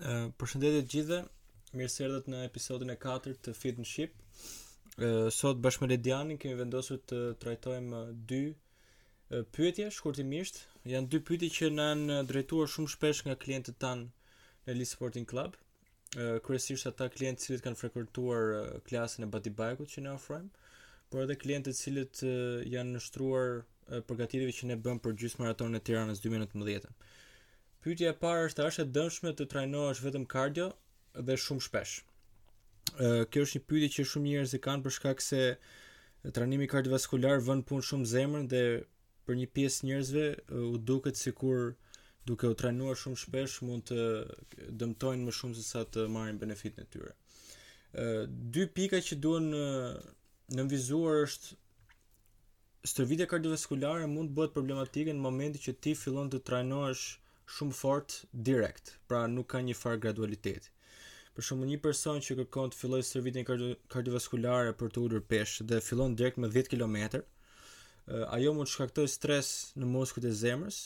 Përshëndetje të gjithëve. Mirë se erdhët në episodin e 4 të Fit and Shqip. Sot bashkë me Ledianin kemi vendosur të trajtojmë dy pyetje shkurtimisht. Janë dy pyetje që na janë drejtuar shumë shpesh nga klientët tanë në Lee Sporting Club. Kryesisht ata klientë të cilët kanë frekuentuar klasën e Body Bike-ut që ne ofrojmë, por edhe klientët të cilët janë nënshtruar përgatitjeve që ne bëmë për gjysmë maratonën e Tiranës 2019. Pyetja e parë është a është e dëmshme të trajnohesh vetëm kardio dhe shumë shpesh. Ë kjo është një pyetje që shumë njerëz e kanë për shkak se trajnimi kardiovaskular vë në punë shumë zemrën dhe për një pjesë njerëzve u duket sikur duke u trajnuar shumë shpesh mund të dëmtojnë më shumë se sa të marrin benefitin e tyre. Ë dy pika që duhen nënvizuar është Stërvitja kardiovaskulare mund të bëhet problematike në momentin që ti fillon të trajnohesh shumë fort direkt, pra nuk ka një farë gradualiteti. Për shembull një person që kërkon të fillojë stërvitjen kardiovaskulare për të ulur peshë dhe fillon direkt me 10 km, ajo mund të shkaktojë stres në muskujt e zemrës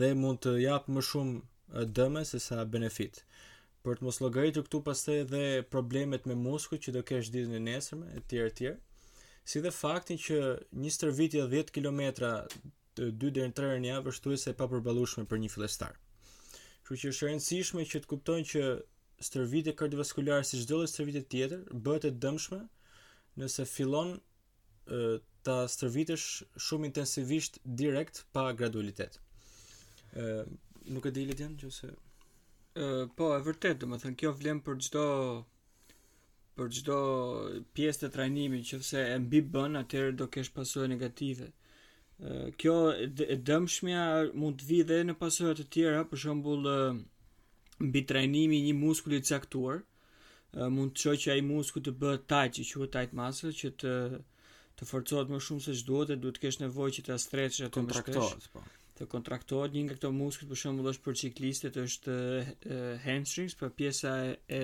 dhe mund të japë më shumë dëme se sa benefit. për të mos llogaritur këtu pastaj edhe problemet me muskujt që do kesh ditën e nesërme etj etj. Si dhe faktin që një stërvitje 10 kilometra 2 deri në 3 herë në javë është thuajse e papërballueshme për një fillestar. Kështu që është e rëndësishme që të kuptojnë që stërvitja kardiovaskulare si çdo lloj stërvitje tjetër bëhet e dëmshme nëse fillon ta stërvitesh shumë intensivisht direkt pa gradualitet. Ë nuk e di Ledian nëse ë po e vërtetë, domethënë kjo vlen për çdo për çdo pjesë të trajnimit që nëse e mbibën atëherë do kesh pasoja negative. Ë kjo e dëmshmja mund të vijë edhe në pasoja të tjera, për shembull mbitrajnimi i një muskuli të caktuar. Ë mund të çojë që ai muskul të bëhet tight, që quhet tight muscle, që të të forcohet më shumë se ç'duhet dhe duhet të kesh nevojë që ta stretch-ësh atë më shpesh. Po. Të kontraktohet një nga këto muskujt për shembull është për ciklistët është hamstrings, për pjesa e, e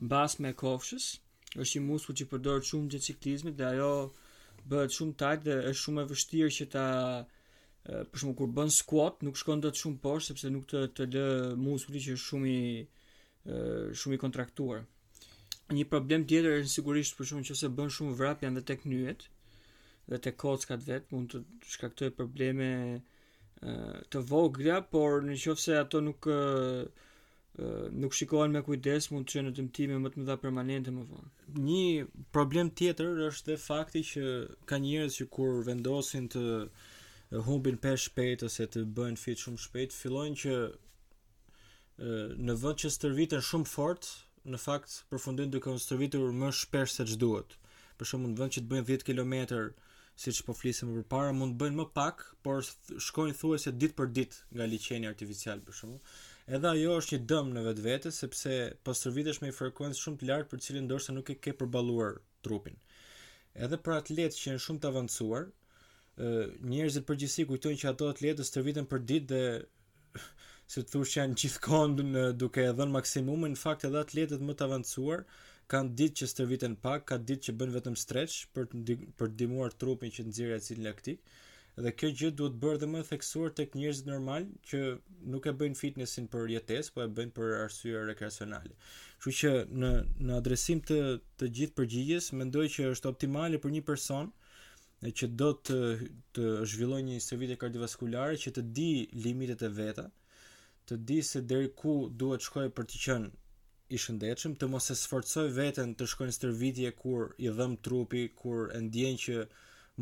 mbrapme e kofshës. Është një muskul që përdoret shumë gjatë ciklizmit dhe ajo bëhet shumë tight dhe është shumë e vështirë që ta për shembull kur bën squat nuk shkon dot shumë poshtë sepse nuk të të lë muskuli që është shumë i shumë i kontraktuar. Një problem tjetër është sigurisht për shembull nëse bën shumë vrap janë dhe tek nyjet dhe tek kockat vetë mund të shkaktojë probleme të vogla, por në qoftë se ato nuk nuk shikohen me kujdes mund të çojnë në dëmtime më të mëdha permanente më vonë. Një problem tjetër është dhe fakti që ka njerëz që kur vendosin të humbin peshë shpejt ose të bëhen fit shumë shpejt, fillojnë që në vend që stërviten shumë fort, në fakt përfundojnë duke u stërvitur më shpesh se ç'duhet. Për shembull, në vend që të bëjnë 10 kilometër, siç po flisje më përpara, mund të bëjnë më pak, por shkojnë thuajse ditë për ditë nga liqeni artificial për shembull. Edhe ajo është një dëm në vetvete sepse po stërvitesh me një frekuencë shumë të lartë për të cilën ndoshta nuk e ke përballuar trupin. Edhe për atletë që janë shumë të avancuar, njerëzit përgjithësi kujtojnë që ato atletë stërviten për ditë dhe si të thuash që janë gjithë kohën duke e dhënë maksimumin, në fakt edhe atletët më të avancuar kanë ditë që stërviten pak, ka ditë që bën vetëm stretch për të për të ndihmuar trupin që të nxjerrë acidin laktik. Dhe kjo gjë duhet bërë dhe më e theksuar tek njerëzit normal që nuk e bëjnë fitnessin për jetesë, po e bëjnë për arsye rekreacionale. Kështu që në në adresim të të gjithë përgjigjes, mendoj që është optimale për një person që do të të zhvillojë një stërvitje kardiovaskulare që të dijë limitet e veta, të dijë se deri ku duhet të shkojë për të qenë i shëndetshëm, të mos e sforcojë veten të shkojë në stërvitje kur i dhemb trupi, kur e ndjen që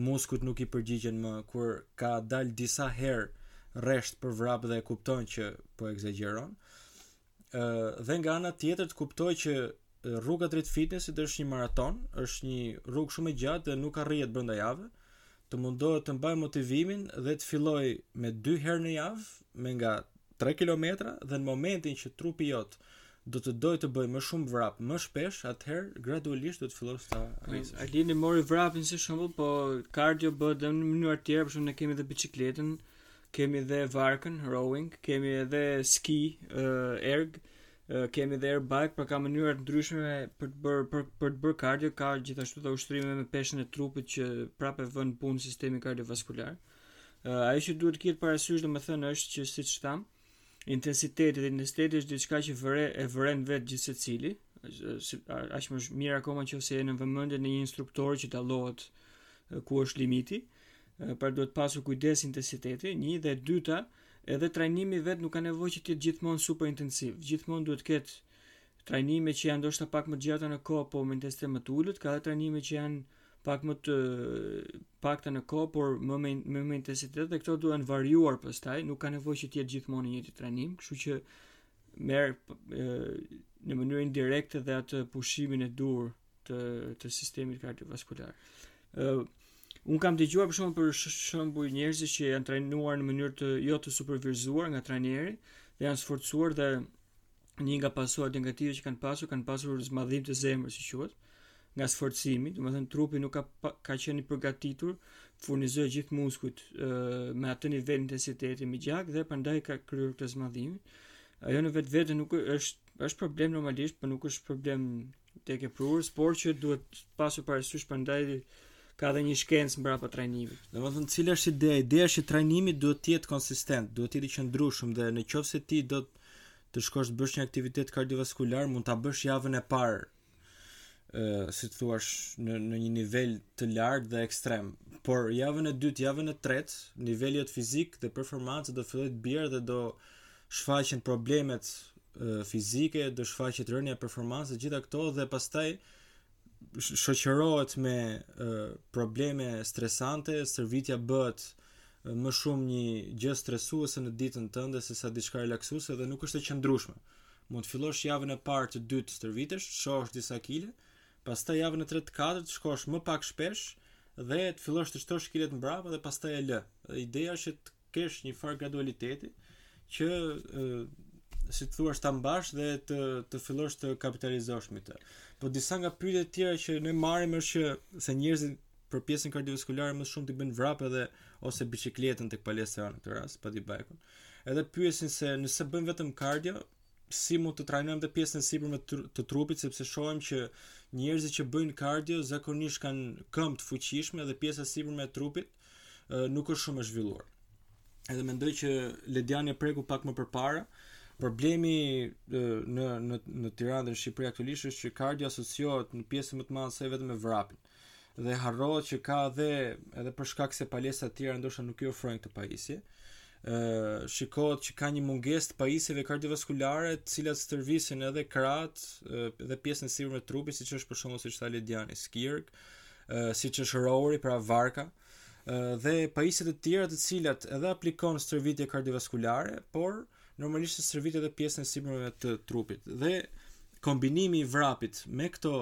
muskujt nuk i përgjigjen më, kur ka dalë disa herë rresht për vrap dhe e kupton që po ekzagjeron. ë dhe nga ana tjetër të kuptoj që rruga drejt fitnessit është një maraton, është një rrugë shumë e gjatë dhe nuk arrihet brenda javës. Të mundohet të mbaj motivimin dhe të filloj me dy herë në javë, me nga 3 kilometra dhe në momentin që trupi jot do të doj të bëj më shumë vrap, më shpesh, atëherë gradualisht duhet të fillosh ta rrisësh. Mm, Alini mori vrapin si shembull, po kardio bëhet edhe në mënyra të tjera, për shembull ne kemi edhe biçikletën, kemi dhe varkën, rowing, kemi edhe ski, uh, erg, uh, kemi dhe air bike, pra ka mënyra të ndryshme për të bërë për, për të bërë kardio, ka gjithashtu dhe ushtrime me peshën e trupit që prapë vë në punë sistemin kardiovaskular. Uh, ajo që duhet të ketë parasysh, domethënë është që siç thamë, intensiteti dhe intensiteti është diçka që vëre e vëren vetë gjithsecili, Aq më mirë akoma nëse je në vëmendjen e një instruktor që dallohet ku është limiti. Por duhet pasur kujdes intensiteti, një dhe e dyta, edhe trajnimi vet nuk ka nevojë që të jetë gjithmonë super intensiv. Gjithmonë duhet të ketë trajnime që janë ndoshta pak më të gjata në kohë, po me intensitet më të ulët, ka edhe trajnime që janë pak më të pakta në kohë, por më me, me, me intensitet dhe këto duhen variuar pastaj, nuk ka nevojë që të jetë gjithmonë i njëjti trajnim, kështu që merr në mënyrë indirekte dhe atë pushimin e dur të të sistemit kardiovaskular. Ë uh, un kam dëgjuar për shembull për shembull njerëz që janë trajnuar në mënyrë të jo të supervizuar nga trajneri dhe janë sforcuar dhe një nga pasojat negative që kanë pasur kanë pasur zmadhim të zemrës si quhet nga sforcimi, do të thënë trupi nuk ka ka qenë i përgatitur të furnizojë gjithë muskujt ë uh, me atë nivel intensiteti me gjak dhe prandaj ka krijuar këtë zmadhim. Ajo në vetvete nuk është është problem normalisht, por nuk është problem vdekjeprurës, por që duhet pasur parasysh prandaj ka dhe një shkencë mbrapa trajnimit. Domethënë, cila është ideja? Ideja është që trajnimi duhet të jetë konsistent, duhet të jetë i qëndrushëm dhe në qofë se ti do të shkosh të bësh një aktivitet kardiovaskular, mund ta bësh javën e parë, e, si të thuash, në, në një nivel të lartë dhe ekstrem. Por javën e dytë, javën e tretë, niveli yt fizik dhe performanca do fillojë të bjerë dhe do shfaqen problemet fizike, do shfaqet rënia e performancës, gjitha këto dhe pastaj shoqërohet me probleme stresante, stërvitja bëhet më shumë një gjë stresuese në ditën tënde se sa diçka relaksuese dhe nuk është e qëndrueshme. Mund të fillosh javën e parë të dytë të stërvitesh, të heqësh disa kile, pastaj javën e tretë të katërt të shkosh më pak shpesh dhe të fillosh të shtosh kilet mbrapa dhe pastaj e lë. Ideja është që kesh një farë gradualiteti që si të thuash ta mbash dhe të të fillosh të kapitalizosh me të. Po disa nga pyetjet e tjera që ne marrim është që se njerëzit për pjesën kardiovaskulare më shumë të bëjnë vrap edhe ose biçikletën tek palestra në këtë rast, pra the bike-un. Edhe pyesin se nëse bëjmë vetëm kardio, si mund të trajnojmë dhe pjesën e sipërme të trupit sepse shohim që njerëzit që bëjnë kardio zakonisht kanë këmbë të fuqishme dhe pjesa e sipërme e trupit nuk është shumë e zhvilluar. Edhe mendoj që Lediani e preku pak më përpara. Problemi në në në Tiranë dhe në Shqipëri aktualisht është që kardio asociohet në pjesën më të madhe vetëm me vrapin. dhe harrohet që ka edhe edhe për shkak se palestrat e tjera ndoshta nuk i ofrojnë këto pajisje. ë shikohet që ka një mungesë të pajisjeve kardiovaskulare, të cilat stërvisin edhe krahët dhe pjesën e sipërme të trupit, siç është për shembull siç tha Lediani, SkiErg, ë siç është rower-i, pra varka. ë dhe pajisje të tjera të cilat edhe aplikon stërvitje kardiovaskulare, por ë normalisht të stërvit edhe pjesën e sipërme të trupit dhe kombinimi i vrapit me këto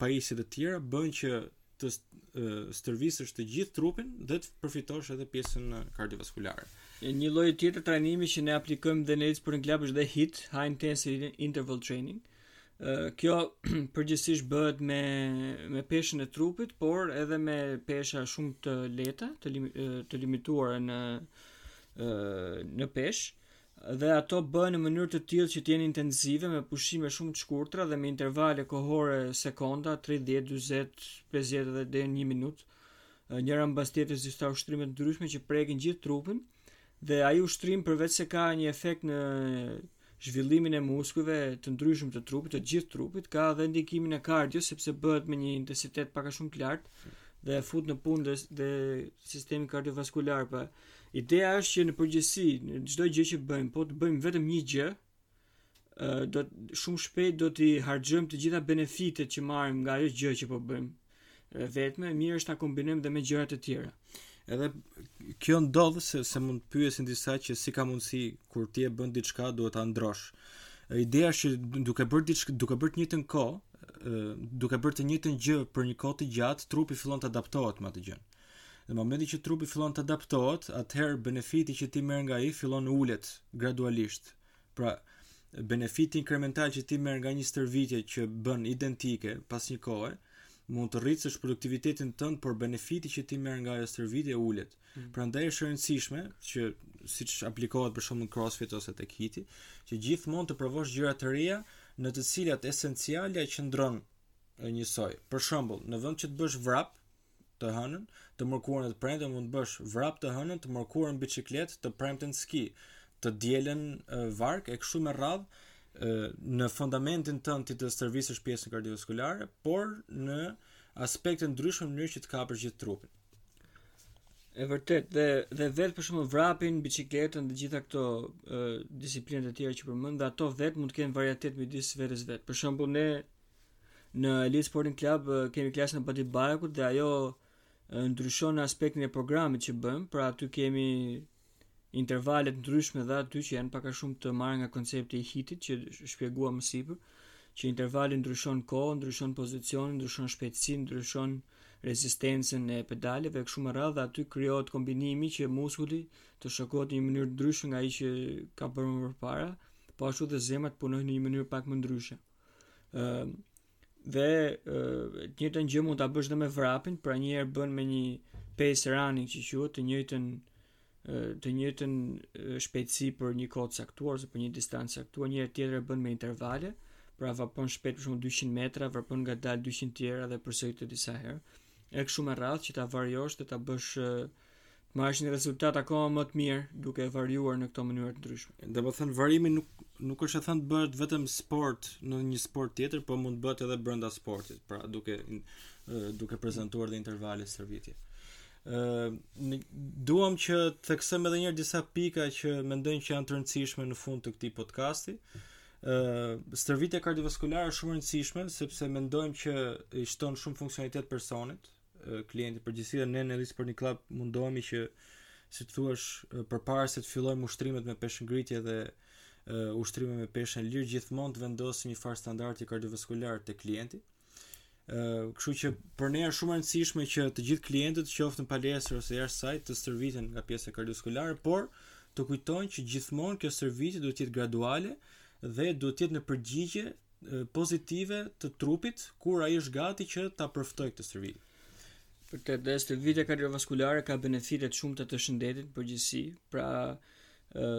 pajisje të tjera bën që të stërvisësh të gjithë trupin dhe të përfitosh edhe pjesën kardiovaskulare. Një lloj tjetër trajnimi që ne aplikojmë dhe ne për in club është dhe HIIT, High Intensity Interval Training, Kjo përgjithsisht bëhet me me peshën e trupit, por edhe me pesha shumë të lehta, të lim, të limituara në në peshë dhe ato bëhen në mënyrë të tillë që të jenë intensive me pushime shumë të shkurtra dhe me intervale kohore sekonda 30, 40, 50 dhe deri në 1 minutë, njëra mbas tjetrës disa ushtrime të ndryshme që prekin gjithë trupin. Ë Dhe ai ushtrim përveç se ka një efekt në zhvillimin e muskujve të ndryshëm të trupit, të gjithë trupit, ka edhe ndikimin e kardios sepse bëhet me një intensitet pak a shumë të lartë dhe e fut në punë dhe, dhe sistemin kardiovaskular. Pra, ideja është që në përgjithësi, në çdo gjë që bëjmë, po të bëjmë vetëm një gjë, do shumë shpejt do t'i harxhojmë të gjitha benefitet që marrim nga ajo gjë që po bëjmë vetëm, mirë është ta kombinojmë dhe me gjëra të tjera edhe kjo ndodh se se mund të pyesin disa që si ka mundësi kur ti e bën diçka duhet ta ndrosh ideja është që duke bërë diçka duke bërë të njëjtën kohë duke bërë të njëjtën gjë për një kohë të gjatë trupi fillon të adaptohet me atë gjë Në momentin që trupi fillon të adaptohet, atëherë benefiti që ti merr nga ai fillon ulet gradualisht. Pra, benefiti inkremental që ti merr nga një stërvitje që bën identike pas një kohe, mund të rritësh produktivitetin tënd, por benefiti që ti merr nga ajo stërvitje ulet. Mm. Prandaj është e rëndësishme që siç aplikohet për shembull CrossFit ose tek hiti, që gjithmonë të provosh gjëra të reja në të cilat esencialja qëndron njësoj. Për shembull, në vend që të bësh vrap, të hënën, të mërkurën, të premten mund të bësh vrap të hënën, të mërkurën biçikletë, të premten ski, të dielën varkë e kështu me radhë, në fundamentin tënd ti të stërvisësh pjesën kardiovaskulare, por në aspekte të ndryshme në mënyrë që të kapësh gjithë trupin. E vërtetë dhe dhe vetë për shembull vrapin, biçikletën dhe gjitha këto disiplinat e tjera që përmend, ato vetë mund të kenë varietet midis vetes vetë. Për shembull ne Në Elite Sporting Club kemi klasën e Badit Barakut dhe ajo ndryshon në aspektin e programit që bëjmë, pra aty kemi intervale të ndryshme dhe aty që janë pak a shumë të marrë nga koncepti i hitit që shpjegua më sipër, që intervali ndryshon kohë, ndryshon pozicion, ndryshon shpejtësi, ndryshon rezistencën e pedaleve, kështu me radhë dhe aty krijohet kombinimi që muskuli të shokohet në një mënyrë ndryshme nga ai që ka bërë më përpara, po ashtu dhe zemra të punojë në një mënyrë pak më ndryshme. Ëm dhe të njëjtën gjë mund ta bësh dhe me vrapin, pra një herë bën me një pace running që quhet, të njëjtën të njëjtën shpejtësi për një kohë të caktuar ose për një distancë të caktuar, një herë tjetër e bën me intervale, pra vrapon shpejt për shembull 200 metra, vrapon ngadalë 200 tjera dhe përsërite disa herë e kështu me radhë që ta variosh dhe ta bësh uh, të marrësh një rezultat akoma më të mirë duke variuar në këto mënyra të ndryshme. Dhe me thënë, variimi nuk, nuk është e thënë të bëhet vetëm sport në një sport tjetër, po mund të bëhet edhe brënda sportit, pra duke, duke prezentuar dhe intervale stërvitje. Uh, duam që të theksojmë edhe një herë disa pika që mendojmë që janë të rëndësishme në fund të këtij podcasti. Uh, stërvitja kardiovaskulare është shumë rëndësishme, sepse mendojmë që i shton shumë funksionalitet personit, klientit në përgjithësi dhe ne në Elis për një klub mundohemi që si të thuash përpara se të fillojmë ushtrimet me peshëngritje dhe uh, ushtrime me peshën e lirë gjithmonë të vendosim një farë standardi kardiovaskular te klienti. Uh, kështu që për ne është shumë e rëndësishme që të gjithë klientët qoftë në palestër ose jashtë saj të stërviten nga pjesa kardiovaskulare, por të kujtojmë që gjithmonë kjo stërvitje duhet të jetë graduale dhe duhet të jetë në përgjigje pozitive të trupit kur ai është gati që ta përftojë këtë stërvitje. Po ashtu dhe stërvitja kardiovaskulare ka benefite të shumta të shëndetit në përgjithësi, pra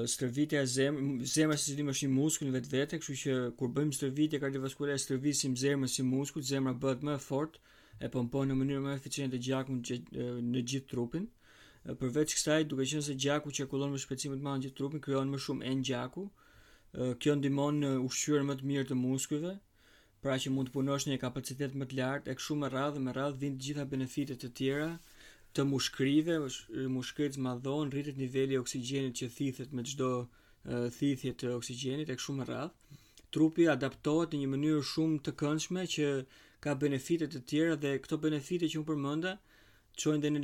stërvitja e zemrës, zemra siç dihet është një muskul në vetvete, kështu që kur bëjmë stërvitje kardiovaskulare, stërvisim zemrën si muskul, zemra bëhet më e fortë, e pompon në mënyrë më eficiente gjakun në gjithë trupin. Përveç kësaj, duke qenë se gjaku qarkullon me shpejtësi më të madhe në gjithë trupin, krijohen më shumë enë gjaku, Kjo ndihmon në ushqyerje më të mirë të muskujve, pra që mund të punosh në një kapacitet më të lartë e kështu me radhë me radhë vijnë të gjitha benefitet e tjera të mushkërive, mushkëritë zmadhohen, rritet niveli i oksigjenit që thithet me çdo thithje të oksigjenit e kështu me radhë. Trupi adaptohet në një mënyrë shumë të këndshme që ka benefite të tjera dhe këto benefite që unë përmenda çojnë dhe në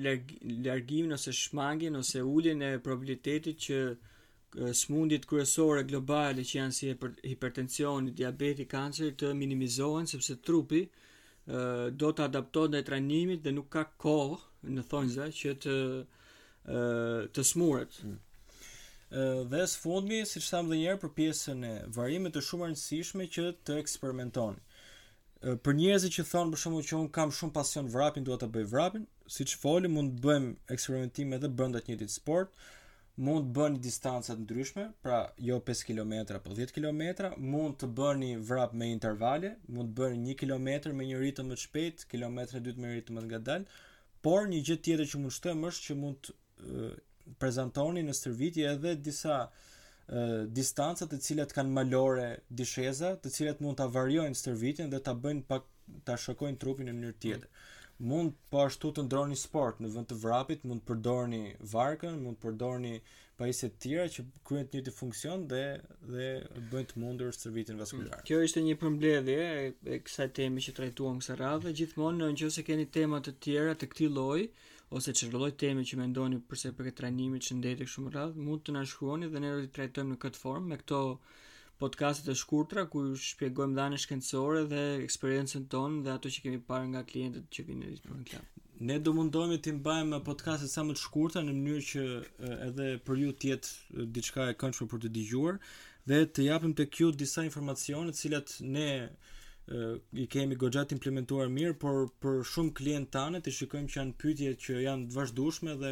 largimin ose shmangien ose uljen e probabilitetit që sëmundjet kryesore globale që janë si hipertensioni, diabeti, kanceri të minimizohen sepse trupi do të adaptohet ndaj trajnimit dhe nuk ka kohë në thonjëza që të të sëmuret. Mm. Dhe së fundmi, siç thamë dhe një herë për pjesën e variimit është shumë e rëndësishme që të eksperimentoni. Për njerëzit që thonë për shembull që unë kam shumë pasion vrapin, dua të bëj vrapin, siç foli mund të bëjmë eksperimentime edhe brenda të njëjtit sport, Mund të bëni distanca të ndryshme, pra jo 5 kilometra, po 10 kilometra, mund të bëni vrap me intervale, mund të bëni 1 kilometër me një ritëm më të shpejtë, kilometrin e dytë me ritëm më të ngadaltë, por një gjë tjetër që mund të shtojmë është që mund të prezantoni në stërvitje edhe disa distanca të cilat kanë malore disheza, të cilat mund ta variojnë stërvitjen dhe ta bëjnë pak ta shokojnë trupin në mënyrë tjetër. Mm. Mund po ashtu të ndroni sport në vend të vrapit, mund të përdorni varkën, mund të përdorni pajisje të tjera që kryejnë të njëjtin funksion dhe dhe bëjnë të mundur stërvitjen mm. vaskular. Kjo ishte një përmbledhje e kësaj teme që trajtuam kësaj radhe. Gjithmonë nqoftëse keni tema të tjera të këtij lloji ose çdo lloj teme që mendoni për sa i përket trajnimit, shëndetit e kështu me radhë, mund të na shkruani dhe ne do t'i trajtojmë në këtë formë me këto podcastet e shkurtra ku shpjegojmë dhëna shkencore dhe eksperiencën tonë dhe ato që kemi parë nga klientët që vinë në Ritmo Club. Ne do mundohemi t'i mbajmë podcastet sa më të shkurtra në mënyrë që edhe për ju të jetë diçka e këndshme për të dëgjuar dhe të japim tek ju disa informacione të cilat ne i kemi goxha të implementuar mirë, por për shumë klientë tanë i shikojmë që janë pyetje që janë të vazhdueshme dhe